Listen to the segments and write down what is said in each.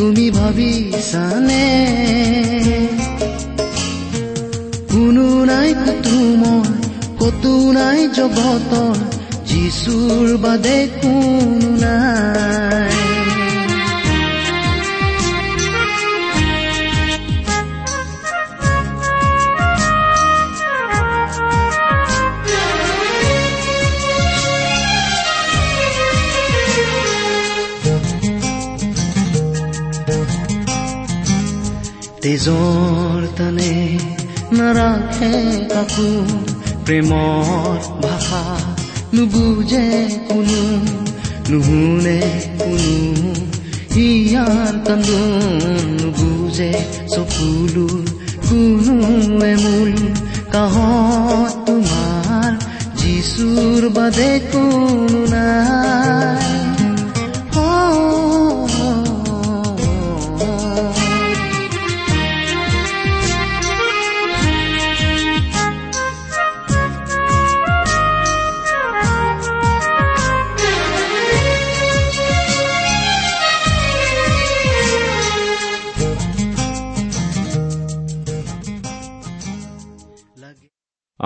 তুমি ভাবিছানে? কোনো নাই কুতো মই কতো নাই জগতৰ যিচুৰ বাদে কোনো নাই। তেজৰ তানে নাৰাখে কাকো প্ৰেমৰ ভাষা নুবুজে কোনো নুশুনে কোনো হিয়াৰ কান্দোন নুবুজে চকুলো কোনোৱে মূল কাহত তোমাৰ যিচুৰ বাদে কোনো নাই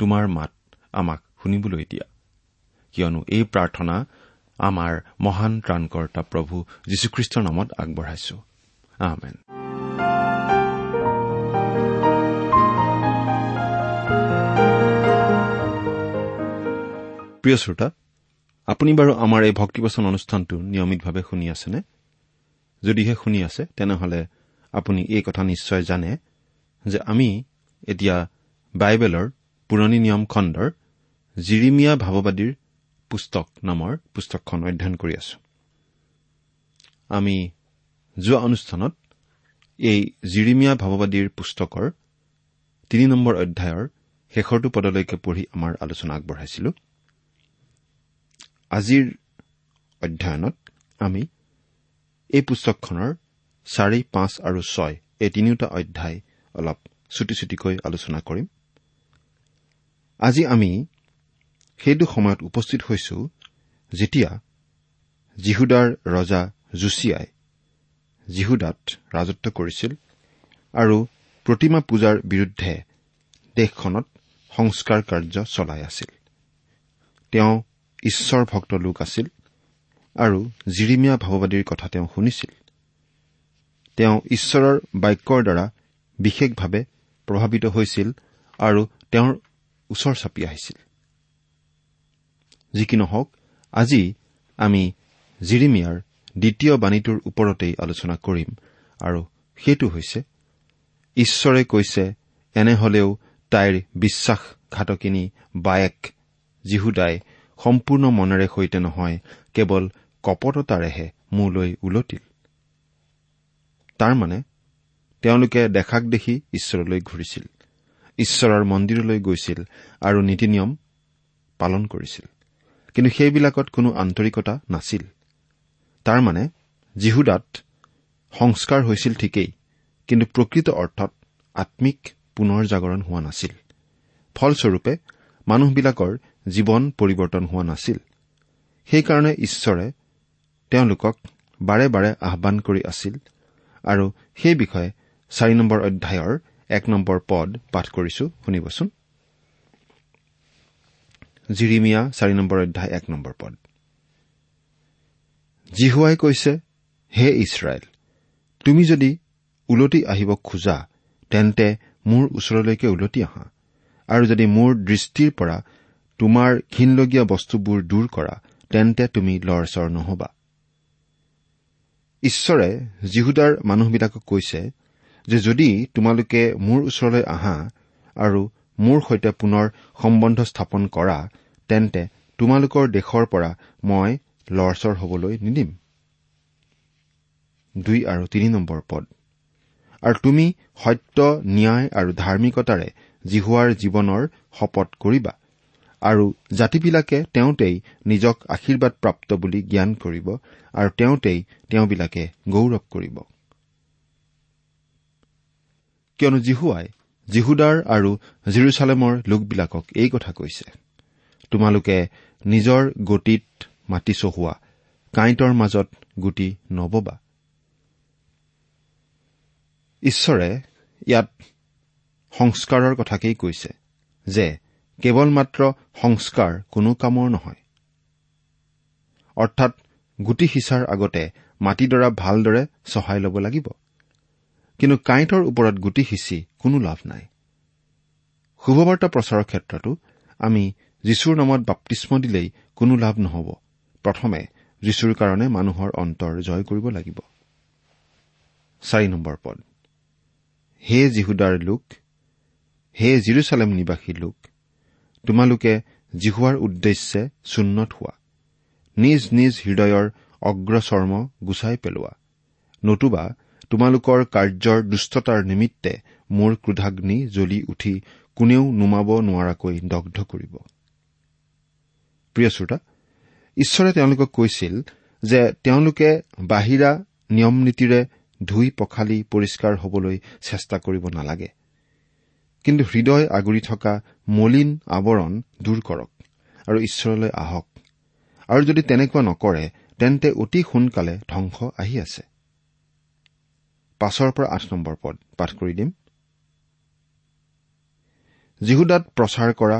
তোমাৰ মাত আমাক শুনিবলৈ দিয়া। কিয়নো এই প্ৰাৰ্থনা আমাৰ মহান ত্ৰাণকৰ্তা প্ৰভু যীশুখ্ৰীষ্টৰ নামত আগবঢ়াইছো। প্ৰিয় শ্ৰোতা আপুনি বাৰু আমাৰ এই ভক্তিবচন অনুষ্ঠানটো নিয়মিতভাৱে শুনি আছেনে? যদিহে শুনি আছে তেনেহলে আপুনি এই কথা নিশ্চয় জানে যে আমি এতিয়া বাইবেলৰ পুৰণি নিয়ম খণ্ডৰ জিৰিমিয়া ভাৱবাদীৰ পুস্তক নামৰ পুস্তকখন অধ্যয়ন কৰি আছো। আমি যোৱা অনুষ্ঠানত এই জিৰিমিয়া ভাৱবাদীৰ পুস্তকৰ তিনি নম্বৰ অধ্যায়ৰ শেষৰটো পদলৈকে পঢ়ি আমাৰ আলোচনা আগবঢ়াইছিলো। আজিৰ অধ্যয়নত আমি এই পুস্তকখনৰ চাৰি পাঁচ আৰু ছয় এই তিনিওটা অধ্যায় অলপ চুটি চুটিকৈ আলোচনা কৰিম। আজি আমি সেইটো সময়ত উপস্থিত হৈছো যেতিয়া জিহুদাৰ ৰজা জুচিয়াই জিহুদাত ৰাজত্ব কৰিছিল আৰু প্ৰতিমা পূজাৰ বিৰুদ্ধে দেশখনত সংস্কাৰ কাৰ্য চলাই আছিল। তেওঁ ঈশ্বৰ ভক্ত লোক আছিল আৰু জিৰিমীয়া ভাৱবাদীৰ কথা তেওঁ শুনিছিল। তেওঁ ঈশ্বৰৰ বাক্যৰ দ্বাৰা বিশেষভাৱে প্ৰভাৱিত হৈছিল আৰু তেওঁৰ ওচৰ চাপি আহিছিল। যি কি নহওক আজি আমি জিৰিমিয়াৰ দ্বিতীয় বাণীটোৰ ওপৰতেই আলোচনা কৰিম আৰু সেইটো হৈছে ঈশ্বৰে কৈছে এনেহলেও তাইৰ বিশ্বাসঘাতকিনী বায়েক জীহুদাই সম্পূৰ্ণ মনেৰে সৈতে নহয় কেৱল কপটতাৰেহে মোলৈ ওলটিল তাৰমানে তেওঁলোকে দেখাক দেখি ঈশ্বৰলৈ ঘূৰিছিল। ঈশ্বৰৰ মন্দিৰলৈ গৈছিল আৰু নীতি নিয়ম পালন কৰিছিল। কিন্তু সেইবিলাকত কোনো আন্তৰিকতা নাছিল। তাৰমানে জিহুদাত সংস্কাৰ হৈছিল ঠিকেই কিন্তু প্ৰকৃত অৰ্থত আম্মিক পুনৰ জাগৰণ হোৱা নাছিল। ফলস্বৰূপে মানুহবিলাকৰ জীৱন পৰিৱৰ্তন হোৱা নাছিল। সেইকাৰণে ঈশ্বৰে তেওঁলোকক বাৰে বাৰে আহান কৰি আছিল আৰু সেই বিষয়ে চাৰি নম্বৰ অধ্যায়ৰ এক নম্বৰ পদ পাঠ কৰিছো শুনিবচোন। জিৰিমিয়া চাৰি নম্বৰ অধ্যায় এক নম্বৰ পদ। জিহুৱাই কৈছে হে ইছৰাইল তুমি যদি ওলটি আহিব খোজা তেন্তে মোৰ ওচৰলৈকে ওলটি আহা। আৰু যদি মোৰ দৃষ্টিৰ পৰা তোমাৰ ঘীনলগীয়া বস্তুবোৰ দূৰ কৰা তেন্তে তুমি লৰচৰ নহবা। ঈশ্বৰে জিহুদাৰ মানুহবিলাকক কৈছে যে যদি তোমালোকে মোৰ ওচৰলৈ আহা আৰু মোৰ সৈতে পুনৰ সম্বন্ধ স্থাপন কৰা তেন্তে তোমালোকৰ দেশৰ পৰা মই লৰচৰ হবলৈ নিদিম। আৰু তুমি সত্য ন্যায় আৰু ধাৰ্মিকতাৰে জিহুৱাৰ জীৱনৰ শপত কৰিবা আৰু জাতিবিলাকে তেওঁতেই নিজক আশীৰ্বাদ প্ৰাপ্ত বুলি জ্ঞান কৰিব আৰু তেওঁতেই তেওঁবিলাকে গৌৰৱ কৰিব। কিয়নো জিহুৱাই জিহুদাৰ আৰু জিৰচালেমৰ লোকবিলাকক এই কথা কৈছে তোমালোকে নিজৰ গতিত মাটি চহোৱা কাঁইটৰ মাজত গুটি নববা। ঈশ্বৰে ইয়াত সংস্কাৰৰ কথাকেই কৈছে যে কেৱল মাত্ৰ সংস্কাৰ কোনো কামৰ নহয়। অৰ্থাৎ গুটি সিঁচাৰ আগতে মাটিডৰা ভালদৰে চহাই ল'ব লাগিব। কিন্তু কাঁইটৰ ওপৰত গুটি সিঁচি কোনো লাভ নাই। শুভবাৰ্তা প্ৰচাৰৰ ক্ষেত্ৰতো আমি যীশুৰ নামত বাপ্তিস্ম দিলেই কোনো লাভ নহ'ব। প্ৰথমে যীশুৰ কাৰণে মানুহৰ অন্তৰ জয় কৰিব লাগিব। পদ। হে জিহুদাৰ লোক হে জিৰচালেম নিবাসী লোক তোমালোকে জিহুৱাৰ উদ্দেশ্যে চুন্নত হোৱা। নিজ নিজ হৃদয়ৰ অগ্ৰচৰ্ম গুচাই পেলোৱা। নতুবা তোমালোকৰ কাৰ্যৰ দুষ্টতাৰ নিমিত্তে মোৰ ক্ৰোধাগ্নি জ্বলি উঠি কোনেও নুমাব নোৱাৰাকৈ দগ্ধ কৰিব। প্ৰিয় শ্ৰোতা ঈশ্বৰে তেওঁলোকক কৈছিল যে তেওঁলোকে বাহিৰা নিয়ম নীতিৰে ধুই পখালি পৰিষ্কাৰ হবলৈ চেষ্টা কৰিব নালাগে। কিন্তু হৃদয় আগুৰি থকা মলিন আৱৰণ দূৰ কৰক আৰু ঈশ্বৰলৈ আহক। আৰু যদি তেনেকুৱা নকৰে তেন্তে অতি সোনকালে ধ্বংস আহি আছে। পাছৰ পৰা আঠ নম্বৰ পদ পাঠ কৰি দিম। জিহুদাত প্ৰচাৰ কৰা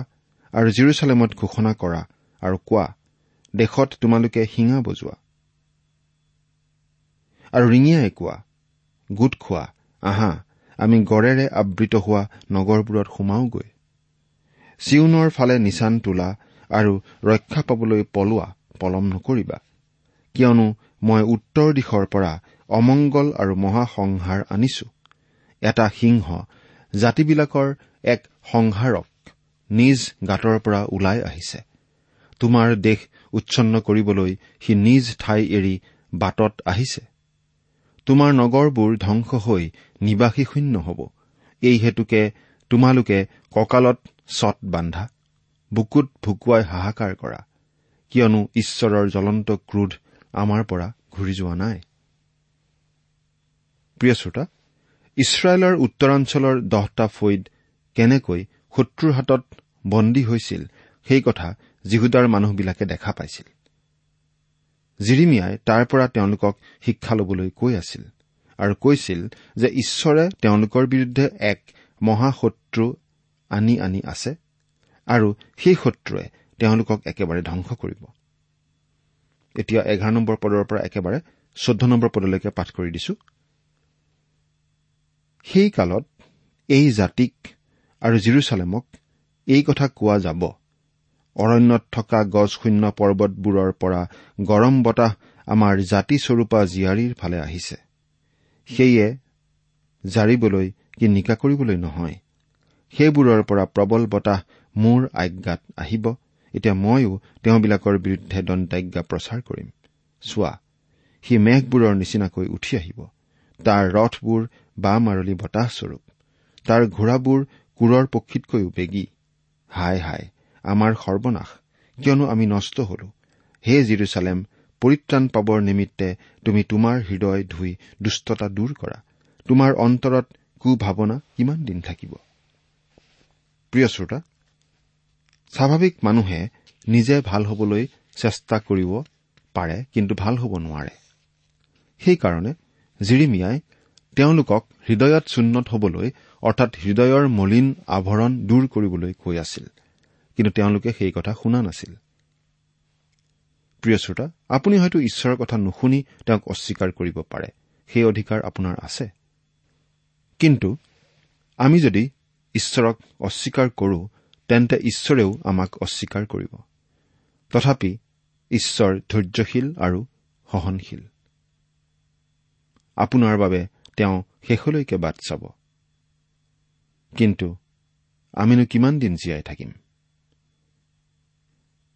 আৰু জিৰচালেমত ঘোষণা কৰা আৰু কোৱা দেশত তোমালোকে শিঙা বজোৱা। আৰু ৰিঙিয়াই কোৱা গোট খোৱা আহা আমি গড়েৰে আবৃত হোৱা নগৰবোৰত সোমাওগৈ। চিউনৰ ফালে নিচান তোলা আৰু ৰক্ষা পাবলৈ পলোৱা পলম নকৰিবা। কিয়নো মই উত্তৰ দিশৰ পৰা অমংগল আৰু মহাসংহাৰ আনিছো। এটা সিংহ জাতিবিলাকৰ এক সংহাৰক নিজ গাঁতৰ পৰা ওলাই আহিছে। তোমাৰ দেশ উচ্ছন্ন কৰিবলৈ সি নিজ ঠাই এৰি বাটত আহিছে। তোমাৰ নগৰবোৰ ধ্বংস হৈ নিবাসী শূন্য হ'ব। এই হেতুকে তোমালোকে কঁকালত ছট বান্ধা বুকুত ভুকুৱাই হাহাকাৰ কৰা। কিয়নো ঈশ্বৰৰ জ্বলন্ত ক্ৰোধ আমাৰ পৰা ঘূৰি যোৱা নাই। প্ৰিয় শ্ৰোতা ইছৰাইলৰ উত্তৰাঞ্চলৰ দহটা ফৈদ কেনেকৈ শত্ৰুৰ হাতত বন্দী হৈছিল সেই কথা জিহুদাৰ মানুহবিলাকে দেখা পাইছিল। জিৰিমিয়াই তাৰ পৰা তেওঁলোকক শিক্ষা ল'বলৈ কৈ আছিল আৰু কৈছিল যে ঈশ্বৰে তেওঁলোকৰ বিৰুদ্ধে এক মহাশত্ৰু আনি আনি আছে আৰু সেই শত্ৰুৱে তেওঁলোকক একেবাৰে ধ্বংস কৰিব। এতিয়া এঘাৰ নম্বৰ পদৰ পৰা একেবাৰে চৈধ্য নম্বৰ পদলৈকে পাঠ কৰি দিছো। সেই কালত এই জাতিক আৰু জিৰচালেমক এই কথা কোৱা যাব। অৰণ্যত থকা গছ শূন্য পৰ্বতবোৰৰ পৰা গৰম বতাহ আমাৰ জাতিস্বৰূপা জীয়াৰীৰ ফালে আহিছে। সেয়ে জাৰিবলৈ কি নিকা কৰিবলৈ নহয়। সেইবোৰৰ পৰা প্ৰবল বতাহ মোৰ আজ্ঞাত আহিব। এতিয়া ময়ো তেওঁবিলাকৰ বিৰুদ্ধে দন্তাজ্ঞা প্ৰচাৰ কৰিম। চোৱা সি মেঘবোৰৰ নিচিনাকৈ উঠি আহিব। তাৰ ৰথবোৰ বা মাৰলী বতাহস্বৰূপ তাৰ ঘোঁৰাবোৰ কোৰৰ পক্ষীতকৈও বেগী হাই হাই আমাৰ সৰ্বনাশ কিয়নো আমি নষ্ট হলো। হে জিৰচালেম পৰিত্ৰাণ পাবৰ নিমিত্তে তুমি তোমাৰ হৃদয় ধুই দুষ্টতা দূৰ কৰা। তোমাৰ অন্তৰত কুভাৱনা কিমান দিন থাকিব? প্ৰিয় শ্ৰোতা স্বাভাৱিক মানুহে নিজে ভাল হবলৈ চেষ্টা কৰিব পাৰে কিন্তু ভাল হ'ব নোৱাৰে। সেইকাৰণে জিৰিমিয়াই তেওঁলোকক হৃদয়ত চুন্নত হবলৈ অৰ্থাৎ হৃদয়ৰ মলিন আভৰণ দূৰ কৰিবলৈ কৈ আছিল। কিন্তু তেওঁলোকে সেই কথা শুনা নাছিল। প্ৰিয় শ্ৰোতা আপুনি হয়তো ঈশ্বৰৰ কথা নুশুনি তেওঁক অস্বীকাৰ কৰিব পাৰে। সেই অধিকাৰ আপোনাৰ আছে। কিন্তু আমি যদি ঈশ্বৰক অস্বীকাৰ কৰো তেন্তে ঈশ্বৰেও আমাক অস্বীকাৰ কৰিব। তথাপি ঈশ্বৰ ধৈৰ্যশীল আৰু সহনশীল। আপোনাৰ বাবে তেওঁ শেষলৈকে বাট চাব। কিন্তু আমিনো কিমান দিন জীয়াই থাকিম?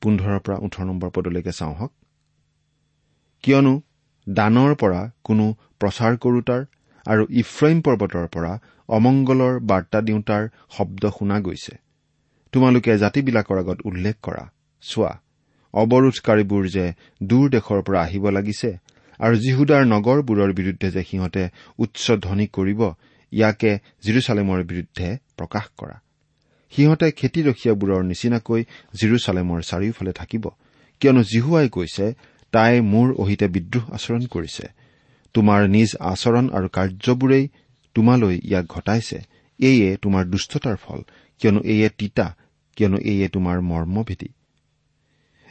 পোন্ধৰৰ পৰা ওঠৰ নম্বৰ পদলৈকে চাওঁ হওক। কিয়নো দানৰ পৰা কোনো প্ৰচাৰ কৰোতাৰ আৰু ইফ্ৰাইম পৰ্বতৰ পৰা অমংগলৰ বাৰ্তা দিওঁতাৰ শব্দ শুনা গৈছে। তোমালোকে জাতিবিলাকৰ আগত উল্লেখ কৰা। চোৱা অৱৰোধকাৰীবোৰ যে দূৰ দেশৰ পৰা আহিব লাগিছে আৰু জিহুদাৰ নগৰবোৰৰ বিৰুদ্ধে যে সিহঁতে উচ্চ ধ্বনি কৰিব ইয়াকে জিৰচালেমৰ বিৰুদ্ধে প্ৰকাশ কৰা। সিহঁতে খেতিৰখীয়াবোৰৰ নিচিনাকৈ জিৰচালেমৰ চাৰিওফালে থাকিব কিয়নো জিহুৱাই কৈছে তাই মোৰ অহিতে বিদ্ৰোহ আচৰণ কৰিছে। তোমাৰ নিজ আচৰণ আৰু কাৰ্যবোৰেই তোমালৈ ইয়াক ঘটাইছে। এয়ে তোমাৰ দুষ্টতাৰ ফল কিয়নো এয়ে তিতা কিয়নো এয়ে তোমাৰ মৰ্মভেদী।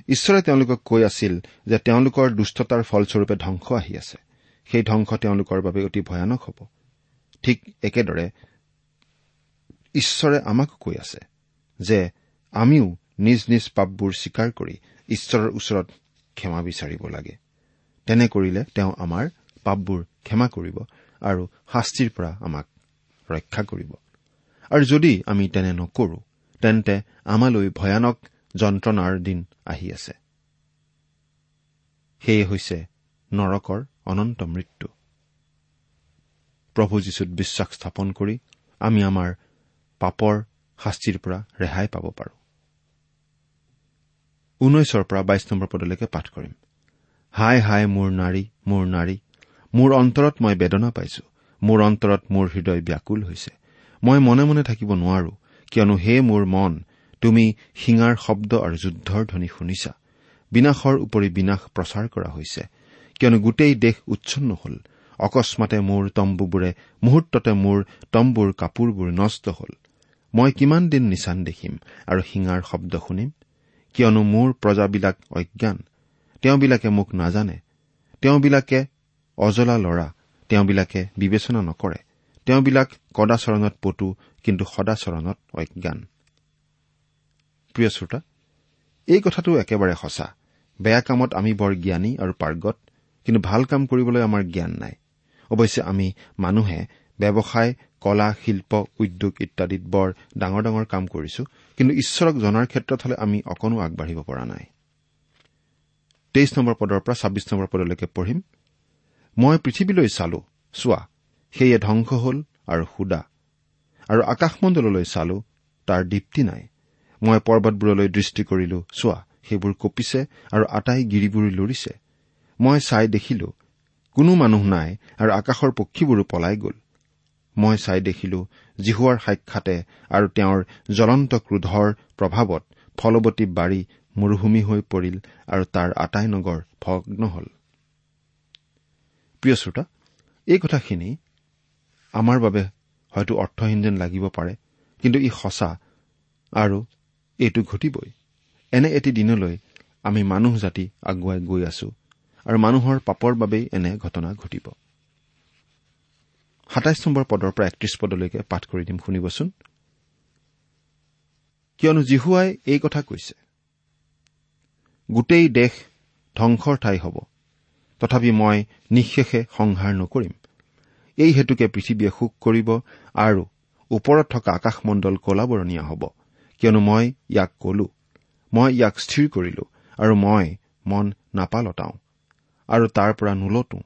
ঈশ্বৰে তেওঁলোকক কৈ আছিল যে তেওঁলোকৰ দুষ্টতাৰ ফলস্বৰূপে ধ্বংস আহি আছে। সেই ধ্বংস তেওঁলোকৰ বাবে অতি ভয়ানক হ'ব। ঠিক একেদৰে ঈশ্বৰে আমাকো কৈ আছে যে আমিও নিজ নিজ পাপবোৰ স্বীকাৰ কৰি ঈশ্বৰৰ ওচৰত ক্ষমা বিচাৰিব লাগে। তেনে কৰিলে তেওঁ আমাৰ পাপবোৰ ক্ষমা কৰিব আৰু শাস্তিৰ পৰা আমাক ৰক্ষা কৰিব। আৰু যদি আমি তেনে নকৰো তেন্তে আমালৈ ভয়ানক যন্ত্ৰণাৰ দিন আহি আছে। সেয়ে হৈছে নৰকৰ অনন্ত মৃত্যু। প্ৰভু যীশুত বিশ্বাস স্থাপন কৰি আমি আমাৰ পাপৰ শাস্তিৰ পৰা ৰেহাই পাব পাৰো। ঊনৈশৰ পৰা বাইশ নম্বৰ পদলৈকে পাঠ কৰিম। হাই হাই মোৰ নাৰী মোৰ নাৰী মোৰ অন্তৰত মই বেদনা পাইছো। মোৰ অন্তৰত মোৰ হৃদয় ব্যাকুল হৈছে। মই মনে মনে থাকিব নোৱাৰো কিয়নো হে মোৰ মন তুমি শিঙাৰ শব্দ আৰু যুদ্ধৰ ধ্বনি শুনিছা। বিনাশৰ উপৰি বিনাশ প্ৰচাৰ কৰা হৈছে। কিয়নো গোটেই দেশ উচ্ছন্ন হল। অকস্মাতে মোৰ তম্বুবোৰে মুহূৰ্ততে মোৰ তম্বুৰ কাপোৰবোৰ নষ্ট হল। মই কিমান দিন নিচান দেখিম আৰু শিঙাৰ শব্দ শুনিম? কিয়নো মোৰ প্ৰজাবিলাক অজ্ঞান। তেওঁবিলাকে মোক নাজানে। তেওঁবিলাকে অজলা লৰা। তেওঁবিলাকে বিবেচনা নকৰে। তেওঁবিলাক কদাচৰণত পটু কিন্তু সদাচৰণত অজ্ঞান। প্ৰিয় শ্ৰোতা এই কথাটো একেবাৰে সঁচা। বেয়া কামত আমি বৰ জ্ঞানী আৰু পাৰ্গত কিন্তু ভাল কাম কৰিবলৈ আমাৰ জ্ঞান নাই। অৱশ্যে আমি মানুহে ব্যৱসায় কলা শিল্প উদ্যোগ ইত্যাদিত বৰ ডাঙৰ ডাঙৰ কাম কৰিছো কিন্তু ঈশ্বৰক জনাৰ ক্ষেত্ৰত হলে আমি অকণো আগবাঢ়িব পৰা নাই। তেইছ নম্বৰ পদৰ পৰা ছাব্বিছ নম্বৰ পদলৈকে পঢ়িম। মই পৃথিৱীলৈ চালো চোৱা সেয়ে ধ্বংস হল আৰু সুদা। আৰু আকাশমণ্ডললৈ চালো তাৰ দীপ্তি নাই। মই পৰ্বতবোৰলৈ দৃষ্টি কৰিলো। চোৱা সেইবোৰ কঁপিছে আৰু আটাই গিৰিবোৰ লৰিছে। মই চাই দেখিলো কোনো মানুহ নাই আৰু আকাশৰ পক্ষীবোৰো পলাই গ'ল। মই চাই দেখিলো জিহুৱাৰ সাক্ষাতে আৰু তেওঁৰ জ্বলন্ত ক্ৰোধৰ প্ৰভাৱত ফলৱতী বাৰী মৰুভূমি হৈ পৰিল আৰু তাৰ আটাই নগৰ ভগ্ন হল প্ৰিয় শ্ৰোতা এই কথাখিনি আমাৰ বাবে হয়তো অৰ্থহীন যেন লাগিব পাৰে কিন্তু ই সঁচা আৰু এইটো ঘটিবই। এনে এটি দিনলৈ আমি মানুহ জাতি আগুৱাই গৈ আছো আৰু মানুহৰ পাপৰ বাবেই এনে ঘটনা ঘটিব। সাতাইছ নম্বৰ পদৰ পৰা একত্ৰিশ পদলৈকে পাঠ কৰি দিম শুনিবচোন। কিয়নো জিহুৱাই এই কথা কৈছে গোটেই দেশ ধ্বংসৰ ঠাই হ'ব তথাপি মই নিঃশেষে সংহাৰ নকৰিম। এই হেতুকে পৃথিৱীয়ে শোক কৰিব আৰু ওপৰত থকা আকাশমণ্ডল কলাবৰণীয়া হ'ব। কিয়নো মই ইয়াক কলো। মই ইয়াক স্থিৰ কৰিলো আৰু মই মন নাপালতাওঁ আৰু তাৰ পৰা নোলতো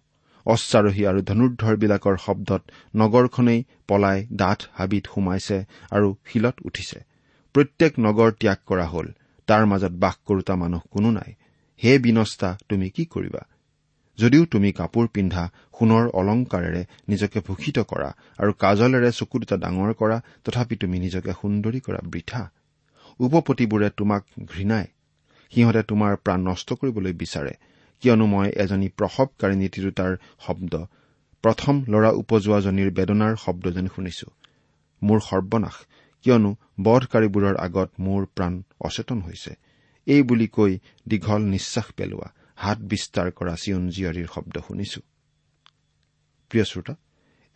অশ্বাৰোহী আৰু ধনুৰ্ধৰবিলাকৰ শব্দত নগৰখনেই পলাই ডাঠ হাবিত সোমাইছে আৰু শিলত উঠিছে। প্ৰত্যেক নগৰ ত্যাগ কৰা হল। তাৰ মাজত বাস কৰোতা মানুহ কোনো নাই। হে বিনষ্টা তুমি কি কৰিবা? যদিও তুমি কাপোৰ পিন্ধা সোণৰ অলংকাৰেৰে নিজকে ভূষিত কৰা আৰু কাজলেৰে চকু দুটা ডাঙৰ কৰা তথাপি তুমি নিজকে সুন্দৰী কৰা বৃথা। উপপতিবোৰে তোমাক ঘৃণাই সিহঁতে তোমাৰ প্ৰাণ নষ্ট কৰিবলৈ বিচাৰে কিয়নো মই এজনী প্ৰসৱকাৰিণী তিৰোতাৰ শব্দ। প্ৰথম ল'ৰা উপজোৱাজনীৰ বেদনাৰ শব্দ যেন শুনিছো। মোৰ সৰ্বনাশ কিয়নো বধকাৰীবোৰৰ আগত মোৰ প্ৰাণ অচেতন হৈছে। এই বুলি কৈ দীঘল নিশ্বাস পেলোৱা হাত বিস্তাৰ কৰা চিয়ন জীয়ৰীৰ শব্দ শুনিছো। প্ৰিয় শ্ৰোতা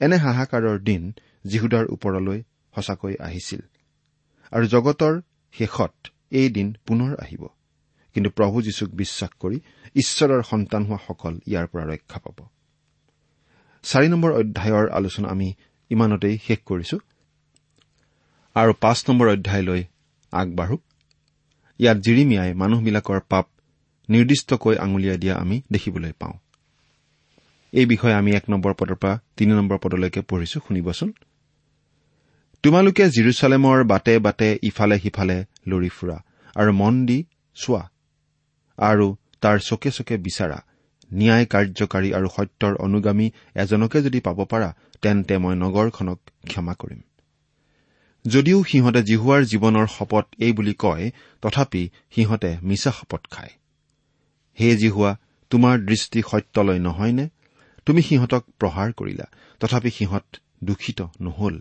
এনে হাহাকাৰৰ দিন জিহুদাৰ ওপৰলৈ সঁচাকৈ আহিছিল। আৰু জগতৰ শেষত এই দিন পুনৰ আহিব। কিন্তু প্ৰভু যীশুক বিশ্বাস কৰি ঈশ্বৰৰ সন্তান হোৱাসকল ইয়াৰ পৰা ৰক্ষা পাব। চাৰি নম্বৰ অধ্যায়ৰ আলোচনা আমি ইমানতেই শেষ কৰিছো। আৰু পাঁচ নম্বৰ অধ্যায়লৈ আগবাঢ়ো। ইয়াত জিৰিমিয়াই মানুহবিলাকৰ পাপ নিৰ্দিষ্টকৈ আঙুলিয়াই দিয়া আমি দেখিবলৈ পাওঁ। এই বিষয়ে আমি এক নম্বৰ পদৰ পৰা তিনি নম্বৰ পদলৈকে পঢ়িছো শুনিবচোন। তোমালোকে জিৰচালেমৰ বাটে বাটে ইফালে সিফালে লৰি ফুৰা আৰু মন দি চোৱা আৰু তাৰ চকে চকে বিচাৰা। ন্যায় কাৰ্যকাৰী আৰু সত্যৰ অনুগামী এজনকে যদি পাব পাৰা তেন্তে মই নগৰখনক ক্ষমা কৰিম। যদিও সিহঁতে জিহুৱাৰ জীৱনৰ শপত এই বুলি কয় তথাপি সিহঁতে মিছা শপত খায়। হে জিহুৱা তোমাৰ দৃষ্টি সত্যলৈ নহয়নে? তুমি সিহঁতক প্ৰহাৰ কৰিলা তথাপি সিহঁত দূষিত নহল।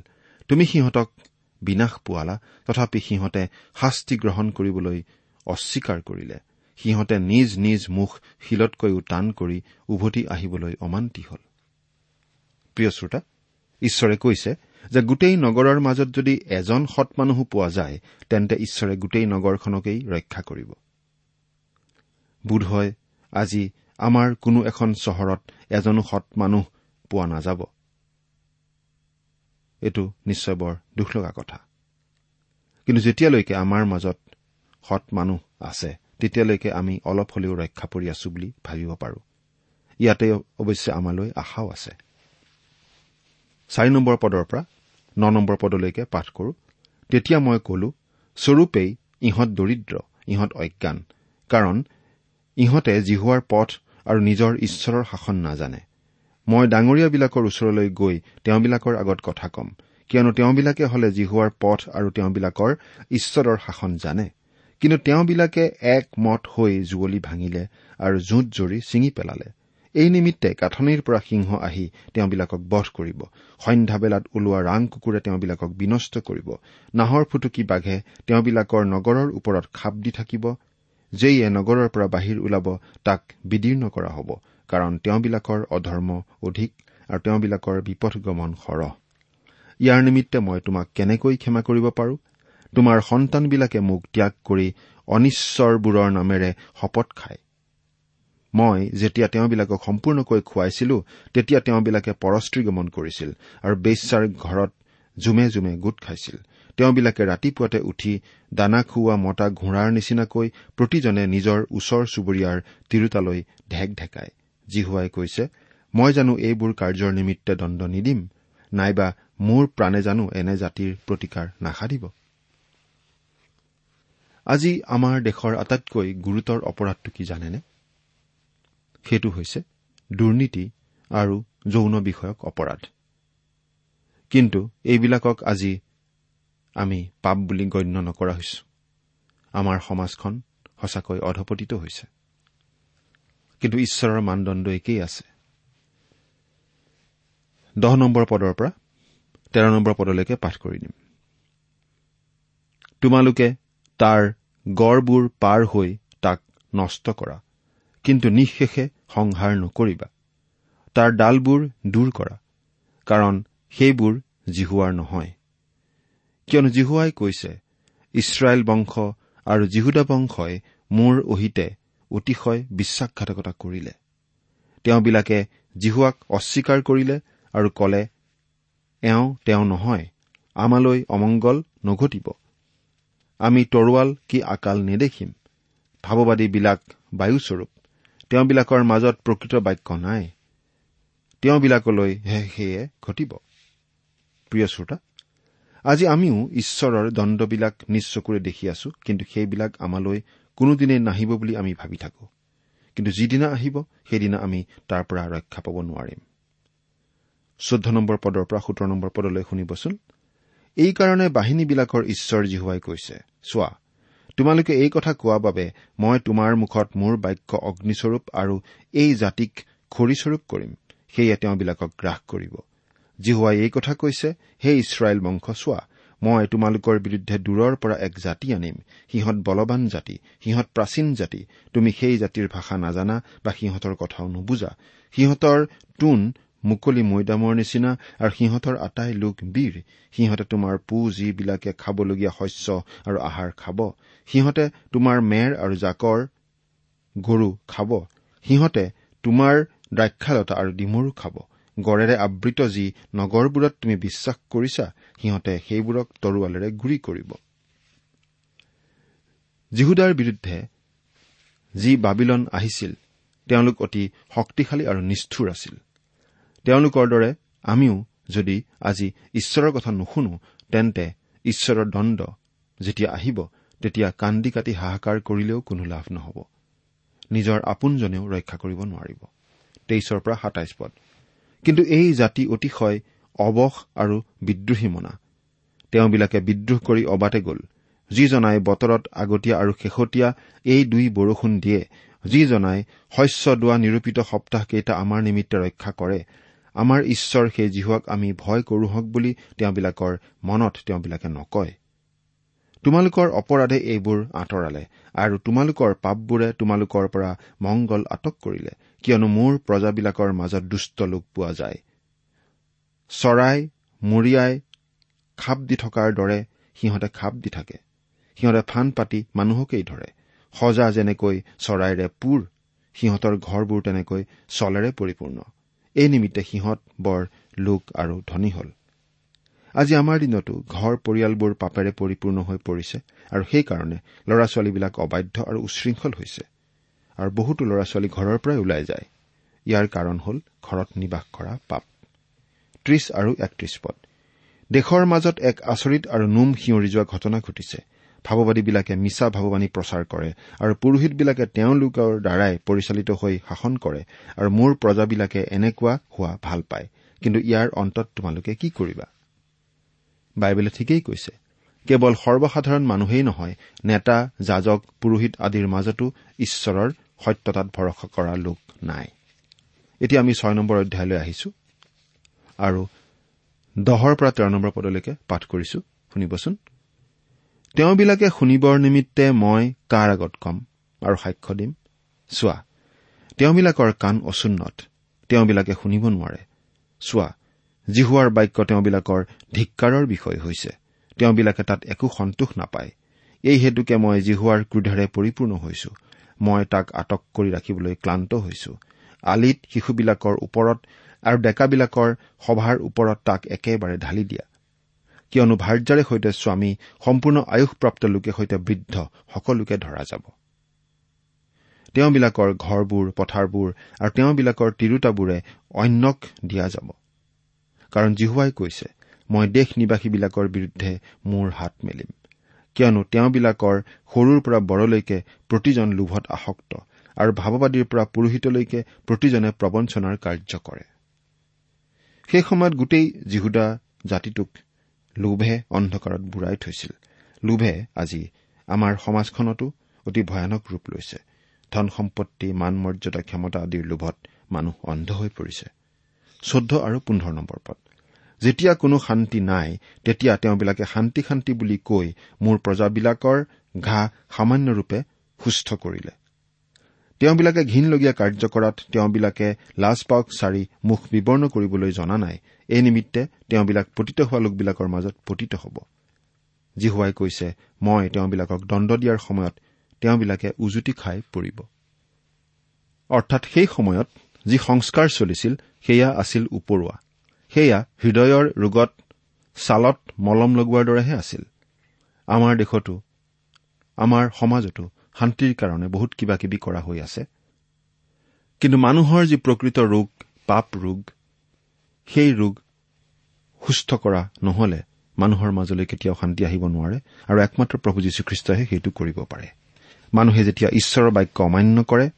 তুমি সিহঁতক বিনাশ পোৱালা তথাপি সিহঁতে শাস্তি গ্ৰহণ কৰিবলৈ অস্বীকাৰ কৰিলে। সিহঁতে নিজ নিজ মুখ শিলতকৈও টান কৰি উভতি আহিবলৈ অমান্তি হল। প্ৰিয় শ্ৰোতা ঈশ্বৰে কৈছে যে গোটেই নগৰৰ মাজত যদি এজন সৎ মানুহো পোৱা যায় তেন্তে ঈশ্বৰে গোটেই নগৰখনকেই ৰক্ষা কৰিব। বোধহয় আজি আমাৰ কোনো এখন চহৰত এজনো সৎ মানুহ পোৱা নাযাব। এইটো নিশ্চয় বৰ দুখ লগা কথা। কিন্তু যেতিয়ালৈকে আমাৰ মাজত সৎ মানুহ আছে তেতিয়ালৈকে আমি অলপ হলেও ৰক্ষা পৰি আছো বুলি ভাবিব পাৰো। ইয়াতে অৱশ্যে আমালৈ আশাও আছে। চাৰি নম্বৰ পদৰ পৰা ন নম্বৰ পদলৈকে পাঠ কৰো। তেতিয়া মই কলো স্বৰূপেই ইহঁত দৰিদ্ৰ ইহঁত অজ্ঞান। কাৰণ ইহঁতে জিহুৱাৰ পথ আৰু নিজৰ ঈশ্বৰৰ শাসন নাজানে। মই ডাঙৰীয়াবিলাকৰ ওচৰলৈ গৈ তেওঁবিলাকৰ আগত কথা কম কিয়নো তেওঁবিলাকে হলে জিহুৱাৰ পথ আৰু তেওঁবিলাকৰ ঈশ্বৰৰ শাসন জানে। কিন্তু তেওঁবিলাকে একমত হৈ যুৱলি ভাঙিলে আৰু জোঁট জৰি ছিঙি পেলালে। এই নিমিত্তে কাঠনিৰ পৰা সিংহ আহি তেওঁবিলাকক বধ কৰিব। সন্ধ্যাবেলাত ওলোৱা ৰাং কুকুৰে তেওঁবিলাকক বিনষ্ট কৰিব। নাহৰ ফুটুকি বাঘে তেওঁবিলাকৰ নগৰৰ ওপৰত খাপ দি থাকিব। যেয়ে নগৰৰ পৰা বাহিৰ ওলাব তাক বিদীৰ্ণ কৰা হ'ব। কাৰণ তেওঁবিলাকৰ অধৰ্ম অধিক আৰু তেওঁবিলাকৰ বিপথগমন সৰহ। ইয়াৰ নিমিত্তে মই তোমাক কেনেকৈ ক্ষমা কৰিব পাৰো? তোমাৰ সন্তানবিলাকে মোক ত্যাগ কৰি অনিশ্বৰবোৰৰ নামেৰে শপত খায়। মই যেতিয়া তেওঁবিলাকক সম্পূৰ্ণকৈ খুৱাইছিলো তেতিয়া তেওঁবিলাকে পৰস্ত্ৰীগমন কৰিছিল আৰু বেশ্যাৰ ঘৰত জুমে জুমে গোট খাইছিল। তেওঁবিলাকে ৰাতিপুৱাতে উঠি দানা খুওৱা মতা ঘোঁৰাৰ নিচিনাকৈ প্ৰতিজনে নিজৰ ওচৰ চুবুৰীয়াৰ তিৰোতালৈ ঢেক ঢেকায়। জিহুৱাই কৈছে মই জানো এইবোৰ কাৰ্যৰ নিমিত্তে দণ্ড নিদিম নাইবা মোৰ প্ৰাণে জানো এনে জাতিৰ প্ৰতিকাৰ নাসাদিব আজি আমাৰ দেশৰ আটাইতকৈ গুৰুতৰ অপৰাধটো কি জানেনে? সেইটো হৈছে দুৰ্নীতি আৰু যৌন বিষয়ক অপৰাধ। কিন্তু এইবিলাকক আজি আমি পাপ বুলি গণ্য নকৰা হৈছো। আমাৰ সমাজখন সঁচাকৈ অধপতিত হৈছে। কিন্তু ঈশ্বৰৰ মানদণ্ড একেই আছে। দহ নম্বৰ পদৰ পৰা তেৰ নম্বৰ পদলৈকে পাঠ কৰি দিম। তোমালোকে তাৰ গড়বোৰ পাৰ হৈ তাক নষ্ট কৰা কিন্তু নিঃশেষে সংহাৰ নকৰিবা। তাৰ ডালবোৰ দূৰ কৰা কাৰণ সেইবোৰ জিহুৱাৰ নহয়। কিয়নো জিহুৱাই কৈছে ইছৰাইল বংশ আৰু জিহুদা বংশই মোৰ অহিতে অতিশয় বিশ্বাসঘাতকতা কৰিলে। তেওঁবিলাকে জিহুৱাক অস্বীকাৰ কৰিলে আৰু কলে এওঁ তেওঁ নহয় আমালৈ অমংগল নঘটিব। আমি তৰোৱাল কি আকাল নেদেখিম? ভাৱবাদীবিলাক বায়ুস্বৰূপ তেওঁবিলাকৰ মাজত প্ৰকৃত বাক্য নাই। তেওঁবিলাকলৈ সেয়ে ঘটিব। প্ৰিয় শ্ৰোতা আজি আমিও ঈশ্বৰৰ দণ্ডবিলাক নিজ চকুৰে দেখি আছো কিন্তু সেইবিলাক আমালৈ কোনোদিনেই নাহিব বুলি আমি ভাবি থাকো। কিন্তু যিদিনা আহিব সেইদিনা আমি তাৰ পৰা ৰক্ষা পাব নোৱাৰিম। চৈধ্য নম্বৰ পদৰ পৰা সোতৰ নম্বৰ পদলৈ শুনিবচোন। এইকাৰণে বাহিনীবিলাকৰ ঈশ্বৰ জিহুৱাই কৈছে চোৱা তোমালোকে এই কথা কোৱা বাবে মই তোমাৰ মুখত মোৰ বাক্য অগ্নিস্বৰূপ আৰু এই জাতিক খৰিস্বৰূপ কৰিম। সেয়ে তেওঁবিলাকক গ্ৰাস কৰিব। জিহুৱাই এই কথা কৈছে হে ইছৰাইল বংশ চোৱা মই তোমালোকৰ বিৰুদ্ধে দূৰৰ পৰা এক জাতি আনিম। সিহঁত বলৱান জাতি সিহঁত প্ৰাচীন জাতি। তুমি সেই জাতিৰ ভাষা নাজানা বা সিহঁতৰ কথাও নুবুজা। সিহঁতৰ তোন মুকলি মৈদামৰ নিচিনা আৰু সিহঁতৰ আটাই লোক বীৰ। সিহঁতে তোমাৰ পু যিবিলাকে খাবলগীয়া শস্য আৰু আহাৰ খাব। সিহঁতে তোমাৰ মেৰ আৰু জাকৰ গৰু খাব। সিহঁতে তোমাৰ দ্ৰাক্ষালতা আৰু ডিমৰু খাব। গড়েৰে আবৃত যি নগৰবোৰত তুমি বিশ্বাস কৰিছা সিহঁতে সেইবোৰক তৰোৱালেৰে গুৰি কৰিব। জিহুদাৰ বিৰুদ্ধে যি বাবিলন আহিছিল তেওঁলোক অতি শক্তিশালী আৰু নিষ্ঠুৰ আছিল। তেওঁলোকৰ দৰে আমিও যদি আজি ঈশ্বৰৰ কথা নুশুনো তেন্তে ঈশ্বৰৰ দণ্ড যেতিয়া আহিব তেতিয়া কান্দি কাটি হাহাকাৰ কৰিলেও কোনো লাভ নহ'ব। নিজৰ আপোনজনেও ৰক্ষা কৰিব নোৱাৰিব। তেইছৰ পৰা সাতাইছ পদ। কিন্তু এই জাতি অতিশয় অৱস আৰু বিদ্ৰোহী মনা। তেওঁবিলাকে বিদ্ৰোহ কৰি অবাতে গ'ল। যিজনাই বতৰত আগতীয়া আৰু শেহতীয়া এই দুই বৰষুণ দিয়ে যিজনাই শস্য দোৱা নিৰূপিত সপ্তাহকেইটা আমাৰ নিমিত্তে ৰক্ষা কৰে আমাৰ ঈশ্বৰ সেই জীহুৱাক আমি ভয় কৰোঁহক বুলি তেওঁবিলাকৰ মনত তেওঁবিলাকে নকয়। তোমালোকৰ অপৰাধে এইবোৰ আঁতৰালে আৰু তোমালোকৰ পাপবোৰে তোমালোকৰ পৰা মংগল আটক কৰিলে। কিয়নো মোৰ প্ৰজাবিলাকৰ মাজত দুষ্ট লোক পোৱা যায়। চৰাই মৰিয়াই খাপ দি থকাৰ দৰে সিহঁতে খাপ দি থাকে। সিহঁতে ফান পাতি মানুহকেই ধৰে। সজা যেনেকৈ চৰাইৰে পুৰ সিহঁতৰ ঘৰবোৰ তেনেকৈ চলেৰে পৰিপূৰ্ণ। এই নিমিত্তে সিহঁত বৰ লোক আৰু ধনী হল। আজি আমাৰ দিনতো ঘৰ পৰিয়ালবোৰ পাপেৰে পৰিপূৰ্ণ হৈ পৰিছে আৰু সেইকাৰণে ল'ৰা ছোৱালীবিলাক অবাধ্য আৰু উশৃংখল হৈছে। আৰু বহুতো ল'ৰা ছোৱালী ঘৰৰ পৰাই ওলাই যায়। ইয়াৰ কাৰণ হল ঘৰত নিবাস কৰা পাপ। ত্ৰিশ আৰু একত্ৰিশ পদ। দেশৰ মাজত এক আচৰিত আৰু নোম সিঁয়ৰি যোৱা ঘটনা ঘটিছে। ভাৱবাদীবিলাকে মিছা ভাৱবাণী প্ৰচাৰ কৰে আৰু পুৰোহিতবিলাকে তেওঁলোকৰ দ্বাৰাই পৰিচালিত হৈ শাসন কৰে আৰু মোৰ প্ৰজাবিলাকে এনেকুৱা হোৱা ভাল পায়। কিন্তু ইয়াৰ অন্তত তোমালোকে কি কৰিবা? বাইবেলে ঠিকেই কৈছে কেৱল সৰ্বসাধাৰণ মানুহেই নহয় নেতা যাজক পুৰোহিত আদিৰ মাজতো ঈশ্বৰৰ সত্যতাত ভৰসা কৰা লোক নাই। এতিয়া আমি ছয় নম্বৰ অধ্যায়লৈ আহিছো আৰু দহৰ পৰা তেৰ নম্বৰ পদলৈকে পাঠ কৰিছো। শুনিবচোন। তেওঁবিলাকে শুনিবৰ নিমিত্তে মই কাৰ আগত কম আৰু সাক্ষ্য দিম? চোৱা তেওঁবিলাকৰ কাণ অচুন্নত তেওঁবিলাকে শুনিব নোৱাৰে। চোৱা জিহুৱাৰ বাক্য তেওঁবিলাকৰ ধিক্কাৰৰ বিষয় হৈছে তেওঁবিলাকে তাত একো সন্তোষ নাপায়। এই হেতুকে মই জিহুৱাৰ ক্ৰোধেৰে পৰিপূৰ্ণ হৈছো মই তাক আটক কৰি ৰাখিবলৈ ক্লান্ত হৈছো। আলিত শিশুবিলাকৰ ওপৰত আৰু ডেকাবিলাকৰ সভাৰ ওপৰত তাক একেবাৰে ঢালি দিয়া। কিয়নো ভাৰ্যাৰে সৈতে স্বামী সম্পূৰ্ণ আয়ুসপ্ৰাপ্ত লোকে সৈতে বৃদ্ধ সকলোকে ধৰা যাব। তেওঁবিলাকৰ ঘৰবোৰ পথাৰবোৰ আৰু তেওঁবিলাকৰ তিৰোতাবোৰে অন্যক দিয়া যাব। কাৰণ জিহুৱাই কৈছে মই দেশ নিবাসীবিলাকৰ বিৰুদ্ধে মোৰ হাত মেলিম। কিয়নো তেওঁবিলাকৰ সৰুৰ পৰা বৰলৈকে প্ৰতিজন লোভত আসক্ত আৰু ভাৱবাদীৰ পৰা পুৰোহিতলৈকে প্ৰতিজনে প্ৰবঞ্চনাৰ কাৰ্য কৰে। সেই সময়ত গোটেই জিহুদা জাতিটোক লোভে অন্ধকাৰত বুঢ়াই থৈছিল। লোভে আজি আমাৰ সমাজখনতো অতি ভয়ানক ৰূপ লৈছে। ধন সম্পত্তি মান মৰ্যাদা ক্ষমতা আদিৰ লোভত মানুহ অন্ধ হৈ পৰিছে। চৈধ্য আৰু পোন্ধৰ নম্বৰ পদ। যেতিয়া কোনো শান্তি নাই তেতিয়া তেওঁবিলাকে শান্তি শান্তি বুলি কৈ মোৰ প্ৰজাবিলাকৰ ঘাঁ সামান্যৰূপে সুস্থ কৰিলে। তেওঁবিলাকে ঘীনলগীয়া কাৰ্য কৰাত তেওঁবিলাকে লাজ পাওক চাৰি মুখ বিৱৰ্ণ কৰিবলৈ জনা নাই। এই নিমিত্তে তেওঁবিলাক পতিত হোৱা লোকবিলাকৰ মাজত পতিত হ'ব। জিহুৱাই কৈছে মই তেওঁবিলাকক দণ্ড দিয়াৰ সময়ত তেওঁবিলাকে উজুতি খাই পৰিব। অৰ্থাৎ সেই সময়ত যি সংস্কাৰ চলিছিল সেয়া আছিল ওপৰুৱা সেয়া হৃদয়ৰ ৰোগত ছালত মলম লগোৱাৰ দৰেহে আছিল। আমাৰ দেশতো আমাৰ সমাজতো শান্তিৰ কাৰণে বহুত কিবা কিবি কৰা হৈ আছে। কিন্তু মানুহৰ যি প্ৰকৃত ৰোগ পাপ ৰোগ সেই ৰোগ সুস্থ কৰা নহলে মানুহৰ মাজলৈ কেতিয়াও শান্তি আহিব নোৱাৰে আৰু একমাত্ৰ প্ৰভু যীশুখ্ৰীষ্টইহে সেইটো কৰিব পাৰে। মানুহে যেতিয়া ঈশ্বৰৰ বাক্য অমান্য কৰে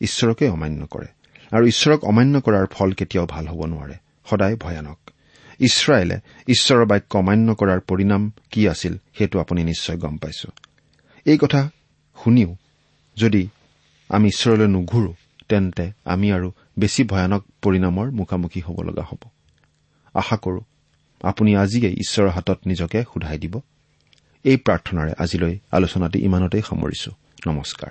ঈশ্বৰকে অমান্য কৰে আৰু ঈশ্বৰক অমান্য কৰাৰ ফল কেতিয়াও ভাল হ'ব নোৱাৰে। সদায় ভয়ানক। ইছৰাইলে ঈশ্বৰৰ বাক্য অমান্য কৰাৰ পৰিণাম কি আছিল সেইটো আপুনি নিশ্চয় গম পাইছ। এই কথা শুনিও যদি আমি ঈশ্বৰলৈ নুঘূৰো তেন্তে আমি আৰু বেছি ভয়ানক পৰিণামৰ মুখামুখি হ'ব লগা হ'ব। আশা কৰো আপুনি আজিয়েই ঈশ্বৰৰ হাতত নিজকে সোধাই দিব। এই প্ৰাৰ্থনাৰে আজিলৈ আলোচনাটি ইমানতেই সামৰিছো। নমস্কাৰ।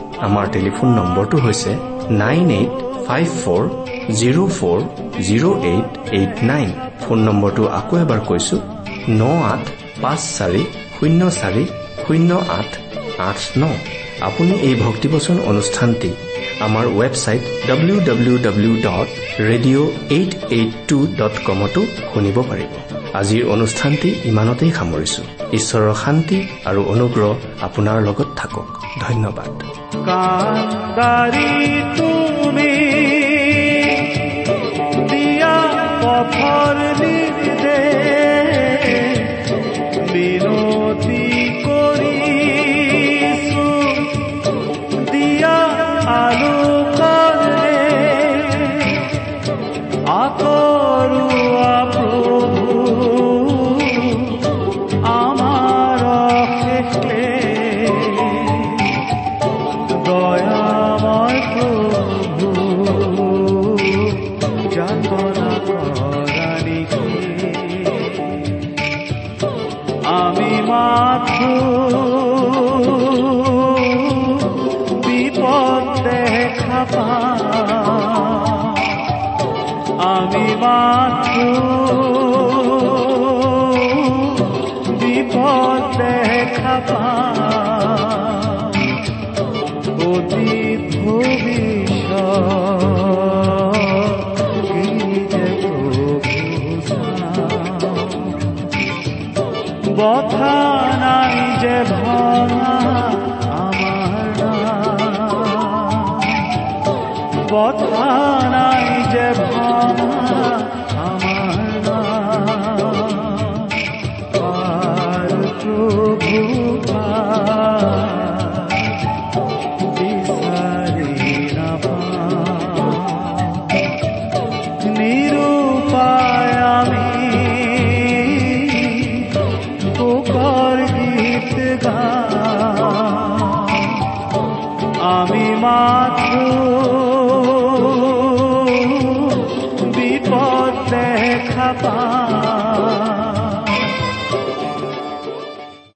আমাৰ টেলিফোন নম্বৰটো হৈছে nine eight five four zero' four zero' eight eight nine. Phone নম্বৰটো আকৌ এবাৰ কৈছো ন আঠ পাঁচ চাৰি শূন্য চাৰি শূন্য আঠ আঠ ন। আপুনি এই ভক্তিবচন অনুষ্ঠানটি আমাৰ website W W W dot radio' eight eight two dot কমতো শুনিব পাৰিব। আজিৰ অনুষ্ঠানটি ইমানতেই সামৰিছো। ঈশ্বৰৰ শান্তি আৰু অনুগ্ৰহ আপোনাৰ লগত থাকক। ধন্যবাদ। অতীত ভবিষ্যৎ কি যে প্ৰভু চাওঁ। বথা নাই যে ভঙা আমাৰ নাম। বথা